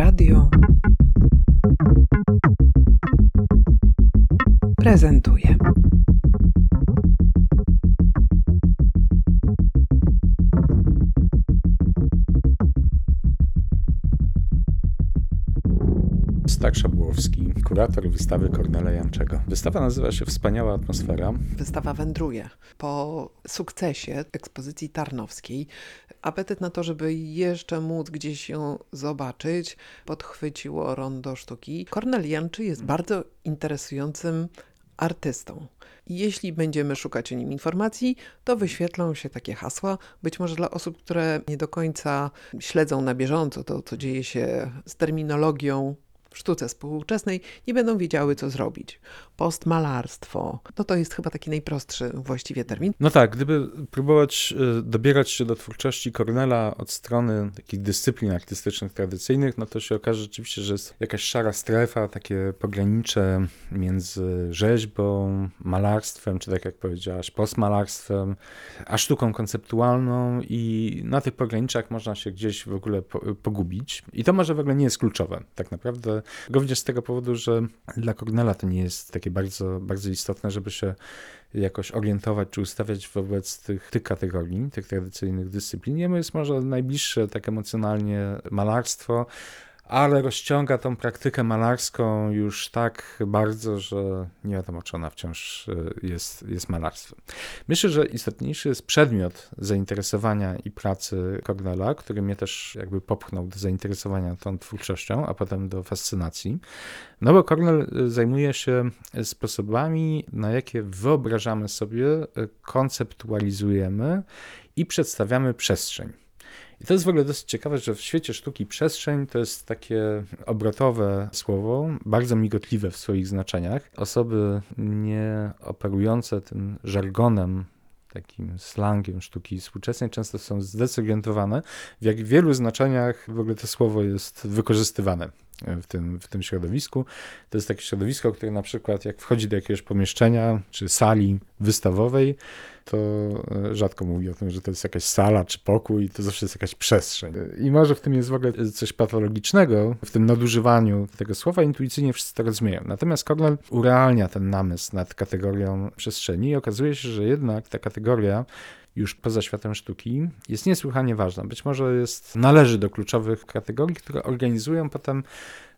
Radio prezentuje. Kurator wystawy Kornela Janczego. Wystawa nazywa się Wspaniała atmosfera. Wystawa wędruje. Po sukcesie ekspozycji tarnowskiej apetyt na to, żeby jeszcze móc gdzieś ją zobaczyć, podchwyciło rondo sztuki. Kornel Janczy jest bardzo interesującym artystą. Jeśli będziemy szukać o nim informacji, to wyświetlą się takie hasła. Być może dla osób, które nie do końca śledzą na bieżąco to, co dzieje się z terminologią w sztuce współczesnej nie będą wiedziały, co zrobić. Postmalarstwo, no to jest chyba taki najprostszy właściwie termin. No tak, gdyby próbować y, dobierać się do twórczości Cornela od strony takich dyscyplin artystycznych tradycyjnych, no to się okaże rzeczywiście, że jest jakaś szara strefa, takie pogranicze między rzeźbą, malarstwem, czy tak jak powiedziałaś, postmalarstwem, a sztuką konceptualną i na tych pograniczach można się gdzieś w ogóle pogubić. I to może w ogóle nie jest kluczowe. Tak naprawdę Również z tego powodu, że dla Cornela to nie jest takie bardzo, bardzo istotne, żeby się jakoś orientować czy ustawiać wobec tych, tych kategorii, tych tradycyjnych dyscyplin. Jemu jest może najbliższe tak emocjonalnie malarstwo, ale rozciąga tą praktykę malarską już tak bardzo, że nie wiadomo, czy ona wciąż e, jest, jest malarstwem. Myślę, że istotniejszy jest przedmiot zainteresowania i pracy Cornela, który mnie też jakby popchnął do zainteresowania tą twórczością, a potem do fascynacji. No bo Cornel e, zajmuje się sposobami, na jakie wyobrażamy sobie, e, konceptualizujemy i przedstawiamy przestrzeń. I to jest w ogóle dosyć ciekawe, że w świecie sztuki przestrzeń to jest takie obrotowe słowo, bardzo migotliwe w swoich znaczeniach. Osoby nie operujące tym żargonem takim slangiem sztuki współczesnej często są zdezorientowane, w jak wielu znaczeniach w ogóle to słowo jest wykorzystywane w tym, w tym środowisku. To jest takie środowisko, które na przykład jak wchodzi do jakiegoś pomieszczenia czy sali wystawowej, to e, rzadko mówi o tym, że to jest jakaś sala czy pokój, to zawsze jest jakaś przestrzeń. I może w tym jest w ogóle coś patologicznego, w tym nadużywaniu tego słowa, intuicyjnie wszyscy to rozumieją. Natomiast Cornell urealnia ten namysł nad kategorią przestrzeni i okazuje się, że jednak ta kategoria już poza światem sztuki jest niesłychanie ważna. Być może jest, należy do kluczowych kategorii, które organizują potem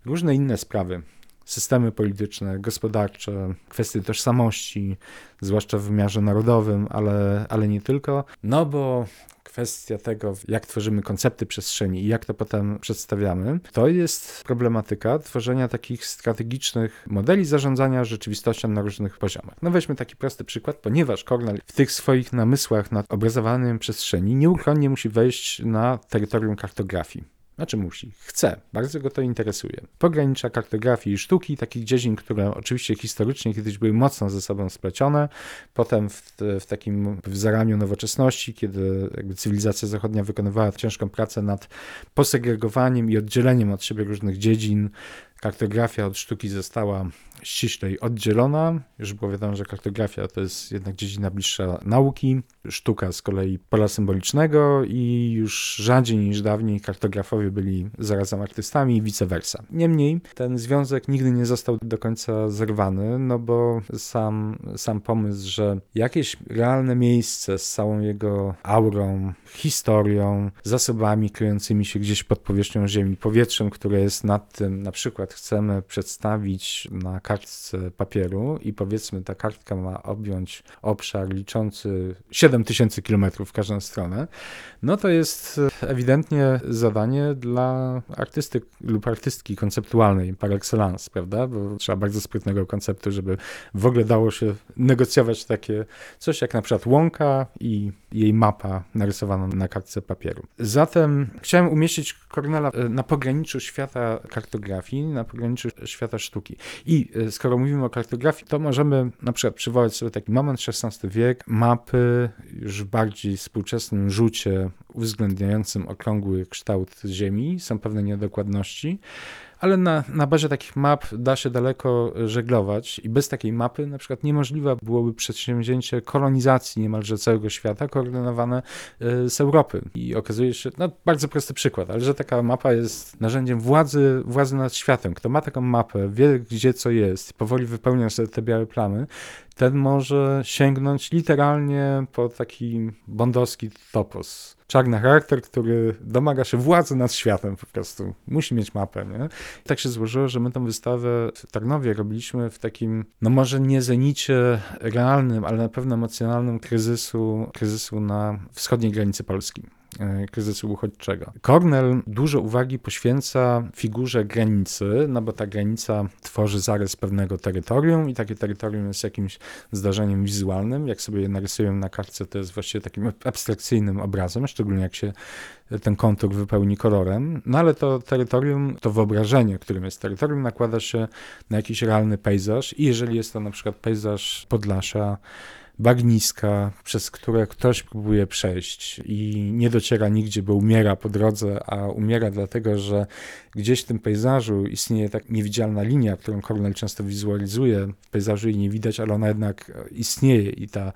różne inne sprawy systemy polityczne, gospodarcze, kwestie tożsamości, zwłaszcza w wymiarze narodowym, ale, ale nie tylko. No bo kwestia tego, jak tworzymy koncepty przestrzeni i jak to potem przedstawiamy, to jest problematyka tworzenia takich strategicznych modeli zarządzania rzeczywistością na różnych poziomach. No weźmy taki prosty przykład, ponieważ Cornell w tych swoich namysłach nad obrazowaniem przestrzeni nieuchronnie musi wejść na terytorium kartografii. Znaczy musi, chce, bardzo go to interesuje. Pogranicza kartografii i sztuki, takich dziedzin, które oczywiście historycznie kiedyś były mocno ze sobą splecione. Potem w, w takim w zaraniu nowoczesności, kiedy cywilizacja zachodnia wykonywała ciężką pracę nad posegregowaniem i oddzieleniem od siebie różnych dziedzin, kartografia od sztuki została ściślej oddzielona. Już było wiadomo, że kartografia to jest jednak dziedzina bliższa nauki, sztuka z kolei pola symbolicznego i już rzadziej niż dawniej kartografowie byli zarazem artystami i vice versa. Niemniej ten związek nigdy nie został do końca zerwany, no bo sam, sam pomysł, że jakieś realne miejsce z całą jego aurą, historią, zasobami kryjącymi się gdzieś pod powierzchnią ziemi, powietrzem, które jest nad tym, na przykład chcemy przedstawić na kartce papieru i powiedzmy ta kartka ma objąć obszar liczący 7000 km w każdą stronę, no to jest ewidentnie zadanie dla artysty lub artystki konceptualnej par excellence, prawda? Bo trzeba bardzo sprytnego konceptu, żeby w ogóle dało się negocjować takie coś jak na przykład łąka i jej mapa narysowana na kartce papieru. Zatem chciałem umieścić Cornela e, na pograniczu świata kartografii, na pograniczu świata sztuki. I e, skoro mówimy o kartografii, to możemy na przykład przywołać sobie taki moment, XVI wiek, mapy już w bardziej współczesnym rzucie uwzględniającym okrągły kształt Ziemi. Są pewne niedokładności, ale na, na bazie takich map da się daleko żeglować i bez takiej mapy na przykład niemożliwe byłoby przedsięwzięcie kolonizacji niemalże całego świata koordynowane e, z Europy. I okazuje się, no bardzo prosty przykład, ale że taka mapa jest narzędziem władzy, władzy nad światem. Kto ma taką mapę, wie gdzie co jest, powoli wypełnia sobie te białe plamy, ten może sięgnąć literalnie po taki bondowski topos. Czarny charakter, który domaga się władzy nad światem po prostu. Musi mieć mapę, nie? I tak się złożyło, że my tą wystawę w Tarnowie robiliśmy w takim, no może nie zenicie realnym, ale na pewno emocjonalnym kryzysu, kryzysu na wschodniej granicy Polski. E, kryzysu uchodźczego. Cornell dużo uwagi poświęca figurze granicy, no bo ta granica tworzy zarys pewnego terytorium i takie terytorium jest jakimś zdarzeniem wizualnym. Jak sobie je narysuję na kartce, to jest właściwie takim abstrakcyjnym obrazem, szczególnie jak się ten kontur wypełni kolorem. No ale to terytorium, to wyobrażenie, którym jest terytorium, nakłada się na jakiś realny pejzaż i jeżeli jest to na przykład pejzaż Podlasia, bagniska, przez które ktoś próbuje przejść i nie dociera nigdzie, bo umiera po drodze, a umiera dlatego, że gdzieś w tym pejzażu istnieje tak niewidzialna linia, którą Cornell często wizualizuje. W pejzażu jej nie widać, ale ona jednak istnieje i ta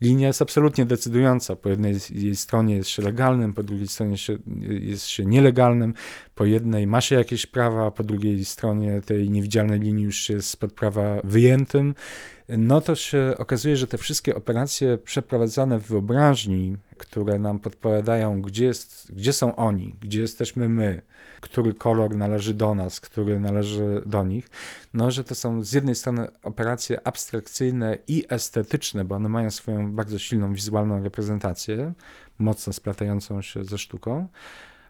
linia jest absolutnie decydująca. Po jednej jej stronie jest się legalnym, po drugiej stronie się, jest się nielegalnym, po jednej ma się jakieś prawa, po drugiej stronie tej niewidzialnej linii już jest spod prawa wyjętym no to się okazuje, że te wszystkie operacje przeprowadzane w wyobraźni, które nam podpowiadają, gdzie, jest, gdzie są oni, gdzie jesteśmy my, który kolor należy do nas, który należy do nich, no że to są z jednej strony operacje abstrakcyjne i estetyczne, bo one mają swoją bardzo silną wizualną reprezentację, mocno splatającą się ze sztuką,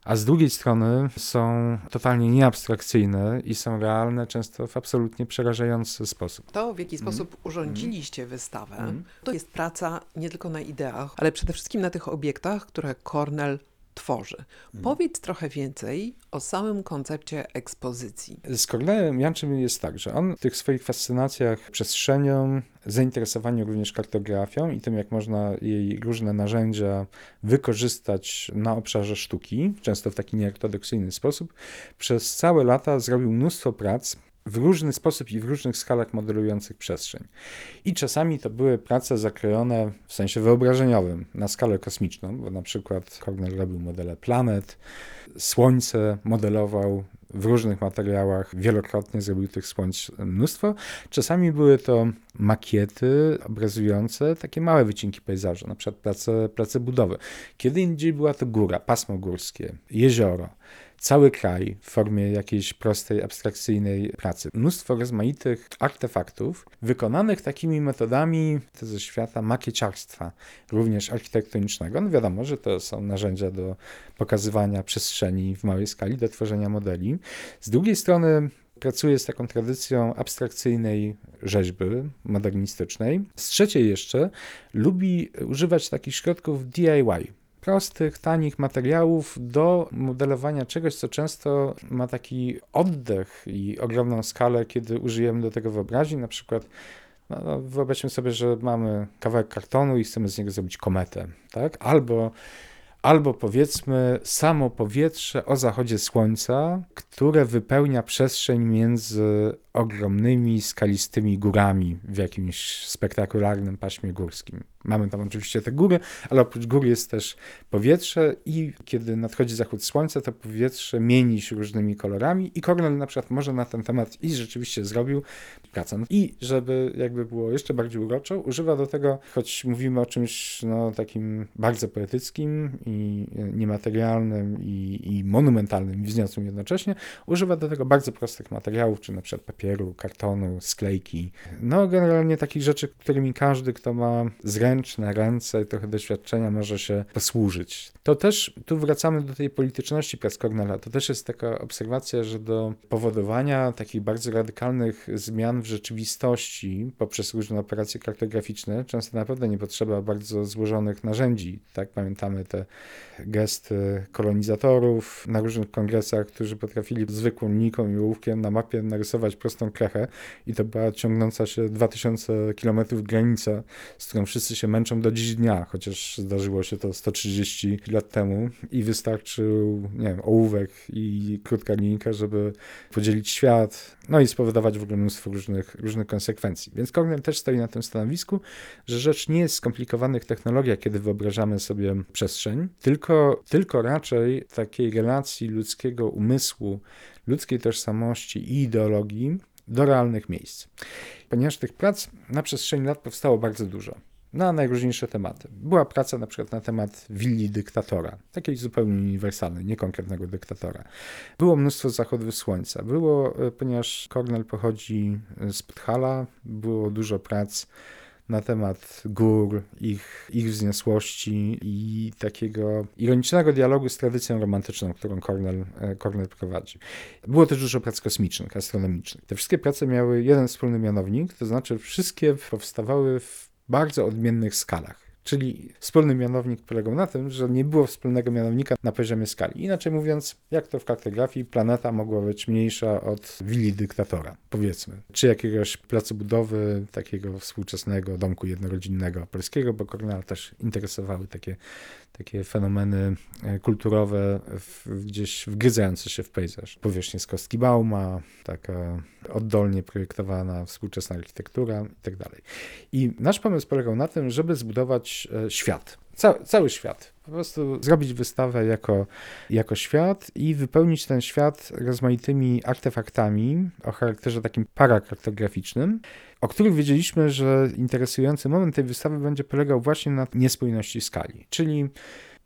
a z drugiej strony są totalnie nieabstrakcyjne i są realne, często w absolutnie przerażający sposób. To, w jaki mhm. sposób mm. urządziliście wystawę, mm. to jest praca nie tylko na ideach, ale przede wszystkim na tych obiektach, które Cornell tworzy. Hmm. Powiedz trochę więcej o samym koncepcie ekspozycji. Z Cornelem Janczym jest tak, że on w tych swoich fascynacjach przestrzenią, zainteresowaniu również kartografią i tym, jak można jej różne narzędzia wykorzystać na obszarze sztuki, często w taki nieortodoksyjny sposób, przez całe lata zrobił mnóstwo prac w różny sposób i w różnych skalach modelujących przestrzeń. I czasami to były prace zakrojone w sensie wyobrażeniowym na skalę kosmiczną, bo na przykład Cornell robił modele planet, Słońce modelował w różnych materiałach, wielokrotnie zrobił tych słońc mnóstwo. Czasami były to makiety obrazujące takie małe wycinki pejzażu, na przykład place, place budowy. Kiedy indziej była to góra, pasmo górskie, jezioro cały kraj w formie jakiejś prostej, abstrakcyjnej pracy. Mnóstwo rozmaitych artefaktów wykonanych takimi metodami ze świata makieciarstwa, również architektonicznego. No wiadomo, że to są narzędzia do pokazywania przestrzeni w małej skali, do tworzenia modeli. Z drugiej strony pracuje z taką tradycją abstrakcyjnej rzeźby modernistycznej. Z trzeciej jeszcze lubi używać takich środków DIY, prostych, tanich materiałów do modelowania czegoś, co często ma taki oddech i ogromną skalę, kiedy użyjemy do tego wyobraźni, na przykład no, no, wyobraźmy sobie, że mamy kawałek kartonu i chcemy z niego zrobić kometę, tak? Albo albo powiedzmy samo powietrze o zachodzie słońca, które wypełnia przestrzeń między ogromnymi, skalistymi górami w jakimś spektakularnym paśmie górskim. Mamy tam oczywiście te góry, ale oprócz gór jest też powietrze i kiedy nadchodzi zachód słońca, to powietrze mieni się różnymi kolorami i Cornell na przykład może na ten temat i rzeczywiście zrobił pracę. I żeby jakby było jeszcze bardziej uroczo, używa do tego, choć mówimy o czymś no, takim bardzo poetyckim i niematerialnym i, i monumentalnym i wzniosłym jednocześnie, używa do tego bardzo prostych materiałów, czy na przykład papieru, kartonu, sklejki. No generalnie takich rzeczy, którymi każdy, kto ma zręczne ręce i trochę doświadczenia może się posłużyć. To też, tu wracamy do tej polityczności prac Cornela, to też jest taka obserwacja, że do powodowania takich bardzo radykalnych zmian w rzeczywistości poprzez różne operacje kartograficzne często naprawdę nie potrzeba bardzo złożonych narzędzi. Tak, pamiętamy te gesty kolonizatorów na różnych kongresach, którzy potrafili zwykłą linijką i ołówkiem na mapie narysować prostą krechę. I to była ciągnąca się 2000 km granica, z którą wszyscy się męczą do dziś dnia, chociaż zdarzyło się to 130 lat temu. I wystarczył, nie wiem, ołówek i krótka linijka, żeby podzielić świat, no i spowodować w ogóle mnóstwo różnych, różnych konsekwencji. Więc Cornell też stoi na tym stanowisku, że rzecz nie jest skomplikowanych technologiach, kiedy wyobrażamy sobie przestrzeń, tylko, tylko raczej takiej relacji ludzkiego umysłu, ludzkiej tożsamości i ideologii do realnych miejsc. Ponieważ tych prac na przestrzeni lat powstało bardzo dużo na najróżniejsze tematy. Była praca na przykład na temat willi dyktatora, takiej zupełnie uniwersalnej, nie konkretnego dyktatora. Było mnóstwo zachodów słońca. Było, e, ponieważ Cornell pochodzi z Pthala, było dużo prac na temat gór, ich, ich wzniosłości i takiego ironicznego dialogu z tradycją romantyczną, którą Cornell, e, Cornell prowadzi. Było też dużo prac kosmicznych, astronomicznych. Te wszystkie prace miały jeden wspólny mianownik, to znaczy wszystkie powstawały w bardzo odmiennych skalach. Czyli wspólny mianownik polegał na tym, że nie było wspólnego mianownika na poziomie skali. Inaczej mówiąc, jak to w kartografii, planeta mogła być mniejsza od willi dyktatora, powiedzmy, czy jakiegoś placu budowy, takiego współczesnego domku jednorodzinnego polskiego, bo Kornela też interesowały takie, takie fenomeny e, kulturowe w, gdzieś wgryzające się w pejzaż. Powierzchnie z kostki Bauma, taka oddolnie projektowana współczesna architektura i tak. I nasz pomysł polegał na tym, żeby zbudować e, świat. Ca cały świat. Po prostu zrobić wystawę jako, jako świat i wypełnić ten świat rozmaitymi artefaktami o charakterze takim parakartograficznym, o których wiedzieliśmy, że interesujący moment tej wystawy będzie polegał właśnie na niespójności skali. Czyli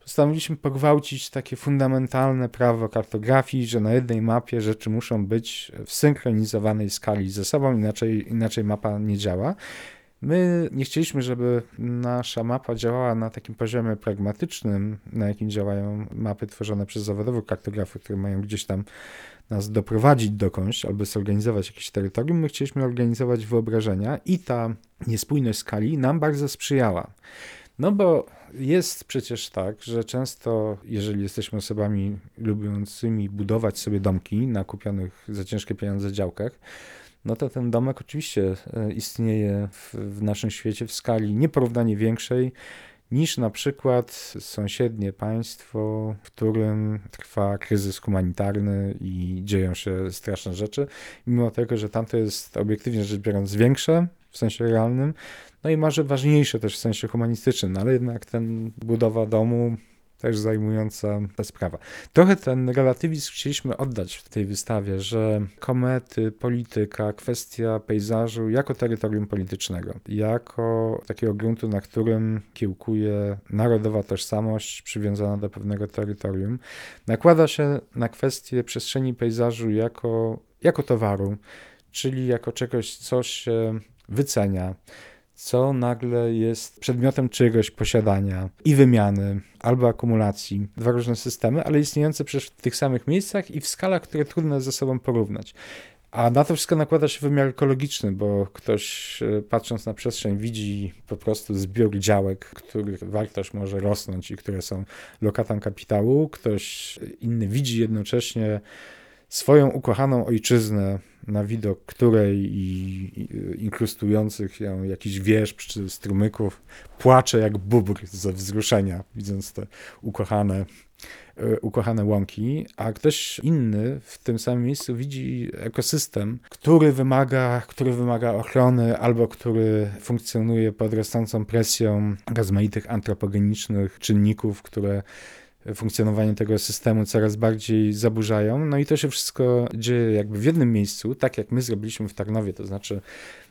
postanowiliśmy pogwałcić takie fundamentalne prawo kartografii, że na jednej mapie rzeczy muszą być w synchronizowanej skali ze sobą, inaczej, inaczej mapa nie działa. My nie chcieliśmy, żeby nasza mapa działała na takim poziomie pragmatycznym, na jakim działają mapy tworzone przez zawodowych kartografów, które mają gdzieś tam nas doprowadzić dokądś albo zorganizować jakieś terytorium. My chcieliśmy organizować wyobrażenia i ta niespójność skali nam bardzo sprzyjała. No bo jest przecież tak, że często, jeżeli jesteśmy osobami lubiącymi budować sobie domki na kupionych za ciężkie pieniądze działkach, no to ten domek oczywiście e, istnieje w, w naszym świecie w skali nieporównanie większej niż na przykład sąsiednie państwo, w którym trwa kryzys humanitarny i dzieją się straszne rzeczy, mimo tego, że tamto jest obiektywnie rzecz biorąc większe w sensie realnym, no i może ważniejsze też w sensie humanistycznym, no ale jednak ten budowa domu też zajmująca ta sprawa. Trochę ten relatywizm chcieliśmy oddać w tej wystawie, że komety, polityka, kwestia pejzażu jako terytorium politycznego, jako takiego gruntu, na którym kiełkuje narodowa tożsamość przywiązana do pewnego terytorium, nakłada się na kwestię przestrzeni pejzażu jako, jako towaru, czyli jako czegoś, co się wycenia, co nagle jest przedmiotem czegoś posiadania i wymiany albo akumulacji. Dwa różne systemy, ale istniejące przecież w tych samych miejscach i w skalach, które trudno ze sobą porównać. A na to wszystko nakłada się wymiar ekologiczny, bo ktoś e, patrząc na przestrzeń widzi po prostu zbiór działek, których wartość może rosnąć i które są lokatą kapitału. Ktoś inny widzi jednocześnie swoją ukochaną ojczyznę, na widok której i, inkrustujących ją jakiś wierzb czy strumyków płacze jak bubr ze wzruszenia, widząc te ukochane, e, ukochane łąki, a ktoś inny w tym samym miejscu widzi ekosystem, który wymaga, który wymaga ochrony albo który funkcjonuje pod rosnącą presją rozmaitych antropogenicznych czynników, które funkcjonowanie tego systemu coraz bardziej zaburzają. No i to się wszystko dzieje jakby w jednym miejscu, tak jak my zrobiliśmy w Tarnowie, to znaczy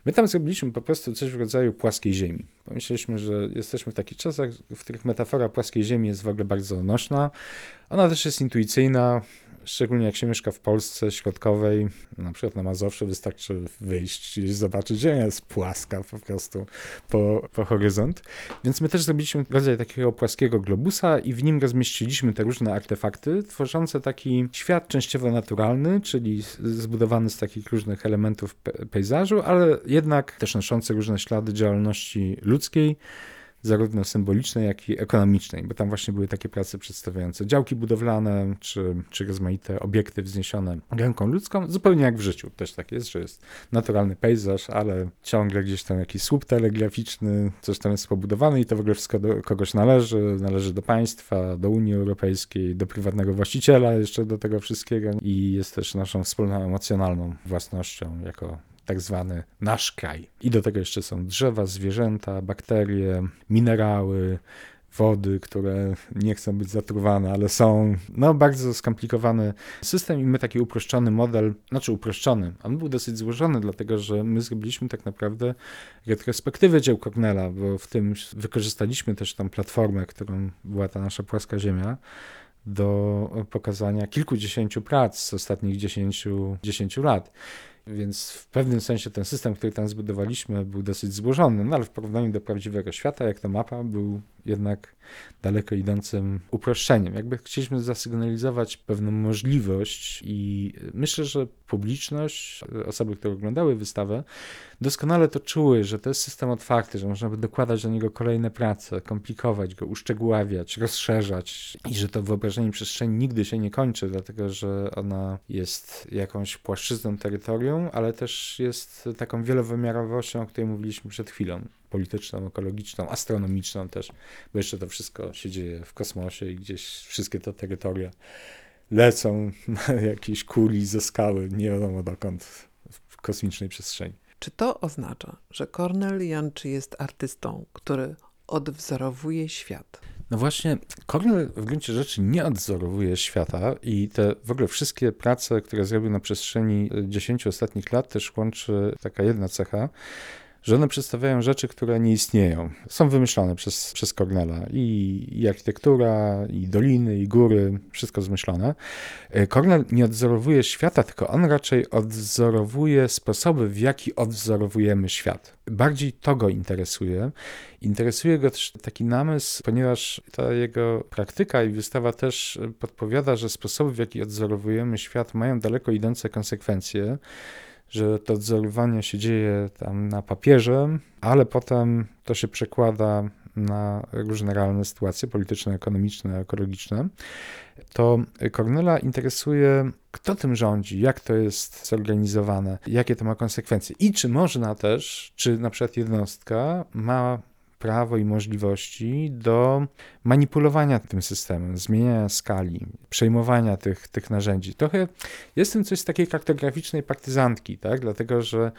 my tam zrobiliśmy po prostu coś w rodzaju płaskiej ziemi. Pomyśleliśmy, że jesteśmy w takich czasach, w których metafora płaskiej ziemi jest w ogóle bardzo nośna. Ona też jest intuicyjna, szczególnie jak się mieszka w Polsce środkowej, na przykład na Mazowszu, wystarczy wyjść i zobaczyć, że jest płaska po prostu po, po horyzont. Więc my też zrobiliśmy rodzaj takiego płaskiego globusa i w nim rozmieściliśmy te różne artefakty, tworzące taki świat częściowo naturalny, czyli zbudowany z takich różnych elementów pe pejzażu, ale jednak też noszący różne ślady działalności ludzkiej, zarówno symbolicznej, jak i ekonomicznej, bo tam właśnie były takie prace przedstawiające działki budowlane, czy, czy rozmaite obiekty wzniesione ręką ludzką, zupełnie jak w życiu. Też tak jest, że jest naturalny pejzaż, ale ciągle gdzieś tam jakiś słup telegraficzny, coś tam jest pobudowane i to w ogóle wszystko do kogoś należy, należy do państwa, do Unii Europejskiej, do prywatnego właściciela jeszcze do tego wszystkiego i jest też naszą wspólną emocjonalną własnością jako tak zwany nasz kraj. I do tego jeszcze są drzewa, zwierzęta, bakterie, minerały, wody, które nie chcą być zatruwane, ale są. No, bardzo skomplikowany system i my taki uproszczony model, znaczy uproszczony, on był dosyć złożony, dlatego że my zrobiliśmy tak naprawdę retrospektywę dzieł Cornela, bo w tym wykorzystaliśmy też tą platformę, którą była ta nasza płaska ziemia do pokazania kilkudziesięciu prac z ostatnich dziesięciu, dziesięciu lat. Więc w pewnym sensie ten system, który tam zbudowaliśmy, był dosyć złożony, no ale w porównaniu do prawdziwego świata, jak ta mapa, był jednak daleko idącym uproszczeniem. Jakby chcieliśmy zasygnalizować pewną możliwość i myślę, że publiczność, osoby, które oglądały wystawę, doskonale to czuły, że to jest system otwarty, że można by dokładać do niego kolejne prace, komplikować go, uszczegóławiać, rozszerzać i że to wyobrażenie przestrzeni nigdy się nie kończy, dlatego że ona jest jakąś płaszczyzną terytorium, ale też jest taką wielowymiarowością, o której mówiliśmy przed chwilą polityczną, ekologiczną, astronomiczną też, bo jeszcze to wszystko się dzieje w kosmosie i gdzieś wszystkie te terytoria lecą na jakieś kuli ze skały, nie wiadomo dokąd, w kosmicznej przestrzeni. Czy to oznacza, że Cornel Janczy jest artystą, który odwzorowuje świat? No właśnie, Cornel w gruncie rzeczy nie odzorowuje świata i te w ogóle wszystkie prace, które zrobił na przestrzeni 10 ostatnich lat, też łączy taka jedna cecha, że one przedstawiają rzeczy, które nie istnieją. Są wymyślone przez, przez Cornela. I, I architektura, i doliny, i góry, wszystko zmyślone. Cornel nie odzorowuje świata, tylko on raczej odzorowuje sposoby, w jaki odzorowujemy świat. Bardziej to go interesuje. Interesuje go też taki namysł, ponieważ ta jego praktyka i wystawa też podpowiada, że sposoby, w jaki odzorowujemy świat, mają daleko idące konsekwencje że to odzorowanie się dzieje tam na papierze, ale potem to się przekłada na różne realne sytuacje polityczne, ekonomiczne, ekologiczne, to Cornela interesuje, kto tym rządzi, jak to jest zorganizowane, jakie to ma konsekwencje i czy można też, czy na przykład jednostka ma prawo i możliwości do manipulowania tym systemem, zmieniania skali, przejmowania tych, tych narzędzi. Trochę jest w tym coś z takiej kartograficznej partyzantki, tak? dlatego że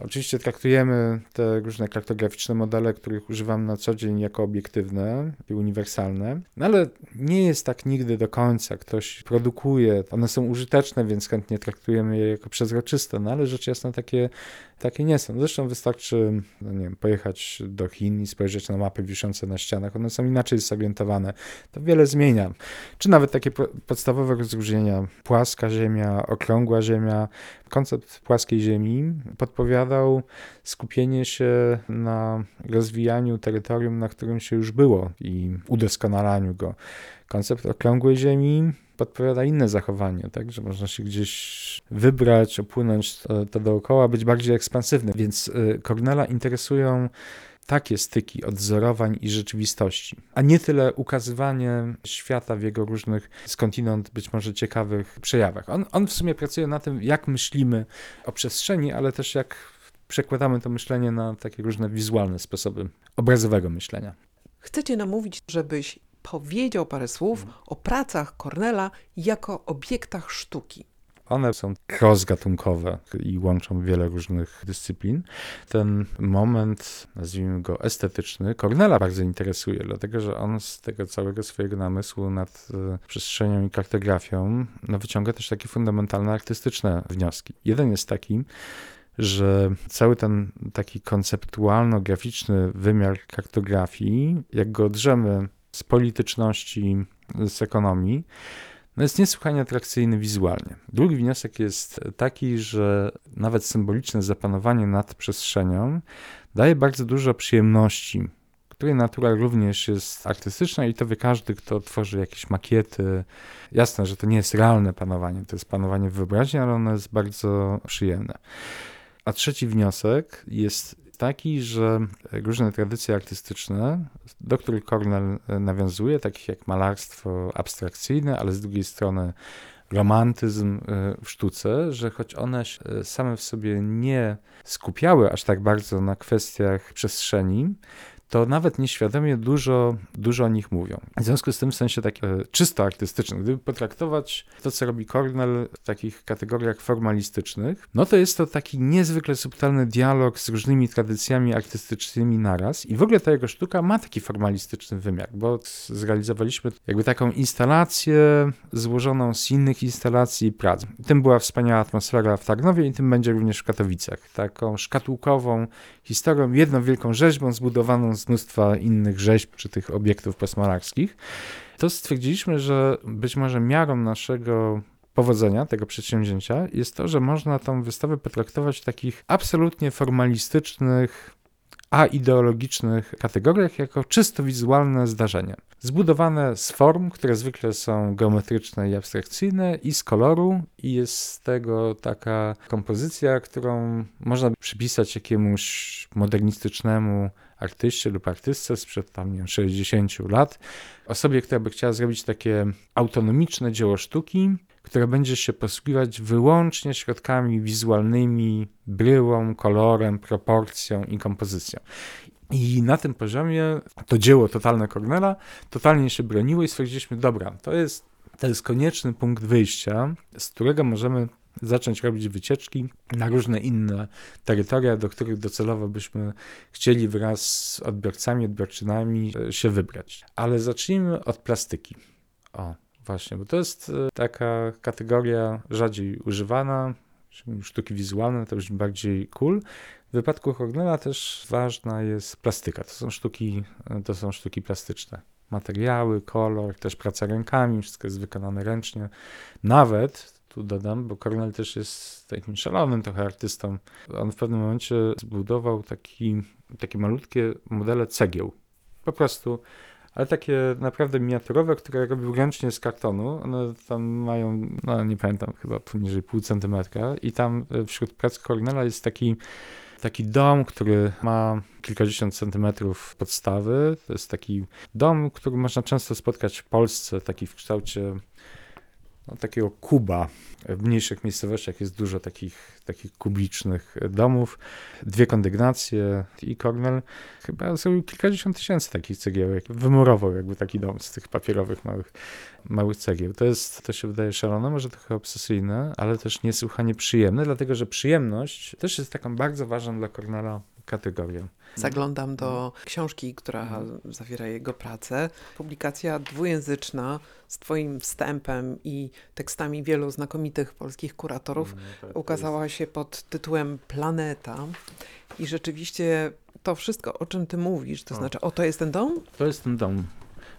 oczywiście traktujemy te różne kartograficzne modele, których używam na co dzień jako obiektywne i uniwersalne, no ale nie jest tak nigdy do końca. Ktoś produkuje, one są użyteczne, więc chętnie traktujemy je jako przezroczyste, no ale rzecz jasna takie, takie nie są. Zresztą wystarczy, no nie wiem, pojechać do Chin i spojrzeć na mapy wiszące na ścianach, one są inaczej zorientowane. To wiele zmienia. Czy nawet takie podstawowe rozróżnienia, płaska ziemia, okrągła ziemia. Koncept płaskiej ziemi podpowiadał skupienie się na rozwijaniu terytorium, na którym się już było i udoskonalaniu go. Koncept okrągłej ziemi podpowiada inne zachowanie, tak, że można się gdzieś wybrać, opłynąć to, to dookoła, być bardziej ekspansywny. Więc y, Cornela interesują takie styki odzorowań i rzeczywistości, a nie tyle ukazywanie świata w jego różnych skądinąd być może ciekawych przejawach. On, on w sumie pracuje na tym, jak myślimy o przestrzeni, ale też jak przekładamy to myślenie na takie różne wizualne sposoby obrazowego myślenia. Chcecie namówić, żebyś powiedział parę słów o pracach Cornela jako obiektach sztuki. One są cross-gatunkowe i łączą wiele różnych dyscyplin. Ten moment, nazwijmy go estetyczny, Cornela bardzo interesuje, dlatego że on z tego całego swojego namysłu nad e, przestrzenią i kartografią no, wyciąga też takie fundamentalne artystyczne wnioski. Jeden jest taki, że cały ten taki konceptualno-graficzny wymiar kartografii, jak go drzemy z polityczności, z ekonomii, no jest niesłychanie atrakcyjny wizualnie. Drugi wniosek jest taki, że nawet symboliczne zapanowanie nad przestrzenią daje bardzo dużo przyjemności, której natura również jest artystyczna i to wie każdy, kto tworzy jakieś makiety. Jasne, że to nie jest realne panowanie, to jest panowanie w wyobraźni, ale ono jest bardzo przyjemne. A trzeci wniosek jest taki, że różne tradycje artystyczne, do których Cornell nawiązuje, takich jak malarstwo abstrakcyjne, ale z drugiej strony romantyzm y, w sztuce, że choć one same w sobie nie skupiały aż tak bardzo na kwestiach przestrzeni, to nawet nieświadomie dużo, dużo o nich mówią. W związku z tym w sensie tak czysto artystycznym, gdyby potraktować to, co robi Cornell w takich kategoriach formalistycznych, no to jest to taki niezwykle subtelny dialog z różnymi tradycjami artystycznymi naraz i w ogóle ta jego sztuka ma taki formalistyczny wymiar, bo zrealizowaliśmy jakby taką instalację złożoną z innych instalacji i prac. Tym była wspaniała atmosfera w Tarnowie i tym będzie również w Katowicach. Taką szkatułkową historią, jedną wielką rzeźbą zbudowaną mnóstwa innych rzeźb czy tych obiektów postmalarskich, to stwierdziliśmy, że być może miarą naszego powodzenia tego przedsięwzięcia jest to, że można tą wystawę potraktować w takich absolutnie formalistycznych, ideologicznych kategoriach jako czysto wizualne zdarzenie. Zbudowane z form, które zwykle są geometryczne i abstrakcyjne, i z koloru, i jest z tego taka kompozycja, którą można przypisać jakiemuś modernistycznemu artyście lub artystce sprzed tam, nie wiem, 60 lat, osobie, która by chciała zrobić takie autonomiczne dzieło sztuki, które będzie się posługiwać wyłącznie środkami wizualnymi, bryłą, kolorem, proporcją i kompozycją. I na tym poziomie to dzieło totalne Cornela totalnie się broniło i stwierdziliśmy, dobra, to jest, to jest konieczny punkt wyjścia, z którego możemy zacząć robić wycieczki na różne inne terytoria, do których docelowo byśmy chcieli wraz z odbiorcami, odbiorczynami e, się wybrać. Ale zacznijmy od plastyki. O, właśnie, bo to jest e, taka kategoria rzadziej używana, sztuki wizualne to już bardziej cool. W wypadku Hornela też ważna jest plastyka. To są sztuki, e, to są sztuki plastyczne. Materiały, kolor, też praca rękami, wszystko jest wykonane ręcznie. Nawet tu dodam, bo Cornell też jest takim szalonym trochę artystą. On w pewnym momencie zbudował taki, takie malutkie modele cegieł. Po prostu, ale takie naprawdę miniaturowe, które robił ręcznie z kartonu. One tam mają, no nie pamiętam, chyba poniżej pół centymetra i tam e, wśród prac Cornella jest taki taki dom, który ma kilkadziesiąt centymetrów podstawy. To jest taki dom, który można często spotkać w Polsce, taki w kształcie no, takiego kuba. W mniejszych miejscowościach jest dużo takich, takich kubicznych domów, dwie kondygnacje i Cornell chyba zrobił kilkadziesiąt tysięcy takich cegiełek. Wymurował jakby taki dom z tych papierowych małych, małych cegieł. To jest, to się wydaje szalone, może trochę obsesyjne, ale też niesłychanie przyjemne, dlatego że przyjemność też jest taką bardzo ważną dla Cornella kategorią. Zaglądam do książki, która zawiera jego pracę. Publikacja dwujęzyczna z Twoim wstępem i tekstami wielu znakomitych polskich kuratorów tak, ukazała pod tytułem Planeta. I rzeczywiście to wszystko, o czym Ty mówisz, to O. znaczy, o to jest ten dom? To jest ten dom.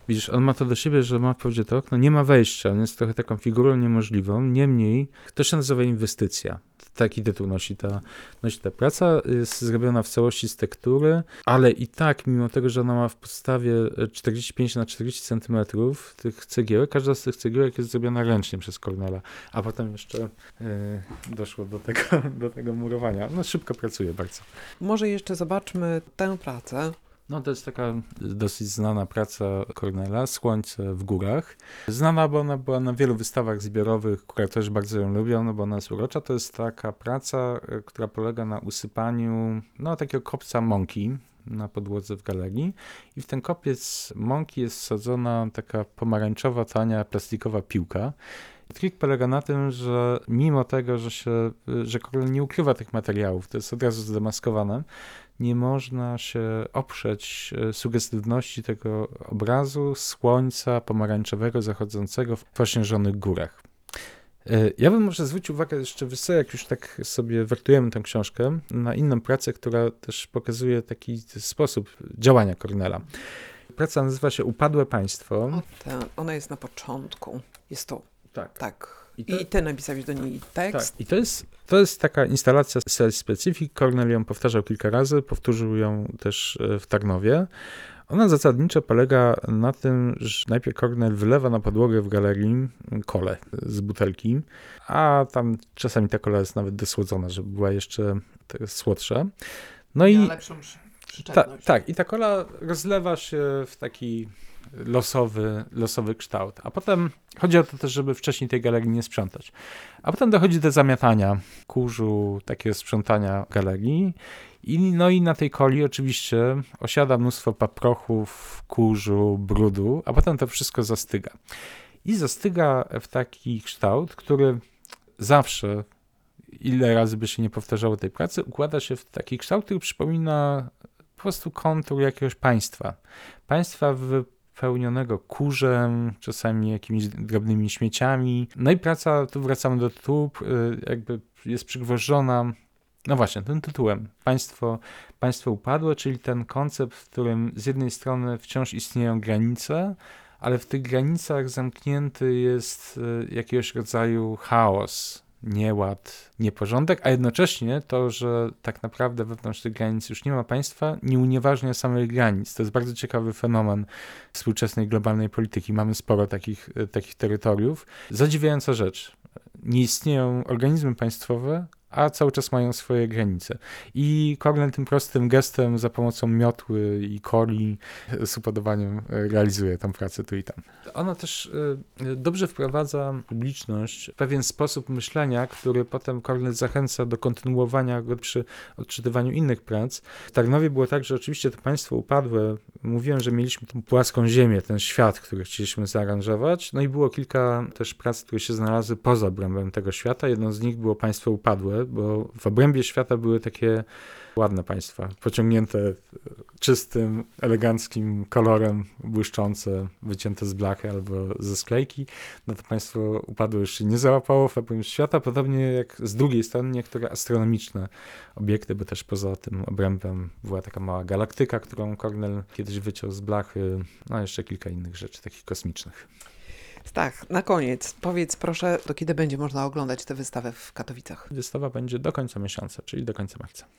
Widzisz, on ma to do siebie, że ma wprawdzie to okno, nie ma wejścia, on jest trochę taką figurą niemożliwą, niemniej to się nazywa inwestycja. Taki tytuł nosi ta, nosi ta praca, jest zrobiona w całości z tektury, ale i tak, mimo tego, że ona ma w podstawie 45 na 40 centymetrów tych cegiełek, każda z tych cegiełek jest zrobiona ręcznie przez Cornela, a potem jeszcze e, doszło do tego, do tego murowania. No szybko pracuje bardzo. Może jeszcze zobaczmy tę pracę. No to jest taka dosyć znana praca Cornela, Słońce w górach. Znana, bo ona była na wielu wystawach zbiorowych, też bardzo ją lubią, no bo ona jest urocza. To jest taka praca, e, która polega na usypaniu no, takiego kopca mąki na podłodze w galerii i w ten kopiec mąki jest wsadzona taka pomarańczowa, tania, plastikowa piłka. Trik polega na tym, że mimo tego, że się, że nie ukrywa tych materiałów, to jest od razu zdemaskowane, nie można się oprzeć e, sugestywności tego obrazu słońca pomarańczowego zachodzącego w ośnieżonych górach. E, Ja bym może zwrócił uwagę jeszcze wyżej, jak już tak sobie wertujemy tę książkę, na inną pracę, która też pokazuje taki sposób działania Cornela. Praca nazywa się Upadłe Państwo. O, ta, ona jest na początku. Jest tu. Tak. Tak. I I, to- ty napisałeś do niej tekst. Tak. I to jest, to jest taka instalacja Self Specific. Cornel ją powtarzał kilka razy, powtórzył ją też e, w Tarnowie. Ona zasadniczo polega na tym, że najpierw Cornel wylewa na podłogę w galerii kole z butelki, a tam czasami ta kola jest nawet dosłodzona, żeby była jeszcze słodsza. No i lepszą Ta, tak, i ta kola rozlewa się w taki losowy, losowy kształt. A potem chodzi o to też, żeby wcześniej tej galerii nie sprzątać. A potem dochodzi do zamiatania kurzu, takiego sprzątania galerii. I, no i na tej coli oczywiście osiada mnóstwo paprochów, kurzu, brudu, a potem to wszystko zastyga. I zastyga w taki kształt, który zawsze, ile razy by się nie powtarzało tej pracy, układa się w taki kształt, który przypomina po prostu kontur jakiegoś państwa. Państwa wypełnionego kurzem, czasami jakimiś drobnymi śmieciami. No i praca, tu wracamy do tytułu, jakby jest przygwożdżona, no właśnie, tym tytułem. Państwo, państwo upadłe, czyli ten koncept, w którym z jednej strony wciąż istnieją granice, ale w tych granicach zamknięty jest y, jakiegoś rodzaju chaos, nieład, nieporządek, a jednocześnie to, że tak naprawdę wewnątrz tych granic już nie ma państwa, nie unieważnia samych granic. To jest bardzo ciekawy fenomen współczesnej globalnej polityki. Mamy sporo takich, y, takich terytoriów. Zadziwiająca rzecz. Nie istnieją organizmy państwowe, a cały czas mają swoje granice. I Cornell tym prostym gestem za pomocą miotły i coli z upodobaniem y, realizuje tą pracę tu i tam. Ona też y, dobrze wprowadza publiczność w pewien sposób myślenia, który potem Cornell zachęca do kontynuowania go przy odczytywaniu innych prac. W Tarnowie było tak, że oczywiście to państwo upadłe, mówiłem, że mieliśmy tą płaską ziemię, ten świat, który chcieliśmy zaaranżować, no i było kilka też prac, które się znalazły poza obrębem tego świata. Jedną z nich było państwo upadłe, bo w obrębie świata były takie ładne państwa, pociągnięte czystym, eleganckim kolorem, błyszczące, wycięte z blachy albo ze sklejki. No to państwo już się nie załapało w obrębie świata, podobnie jak z drugiej strony niektóre astronomiczne obiekty, bo też poza tym obrębem była taka mała galaktyka, którą Cornell kiedyś wyciął z blachy, no jeszcze kilka innych rzeczy, takich kosmicznych. Tak, na koniec powiedz proszę, do kiedy będzie można oglądać tę wystawę w Katowicach? Wystawa będzie do końca miesiąca, czyli do końca marca.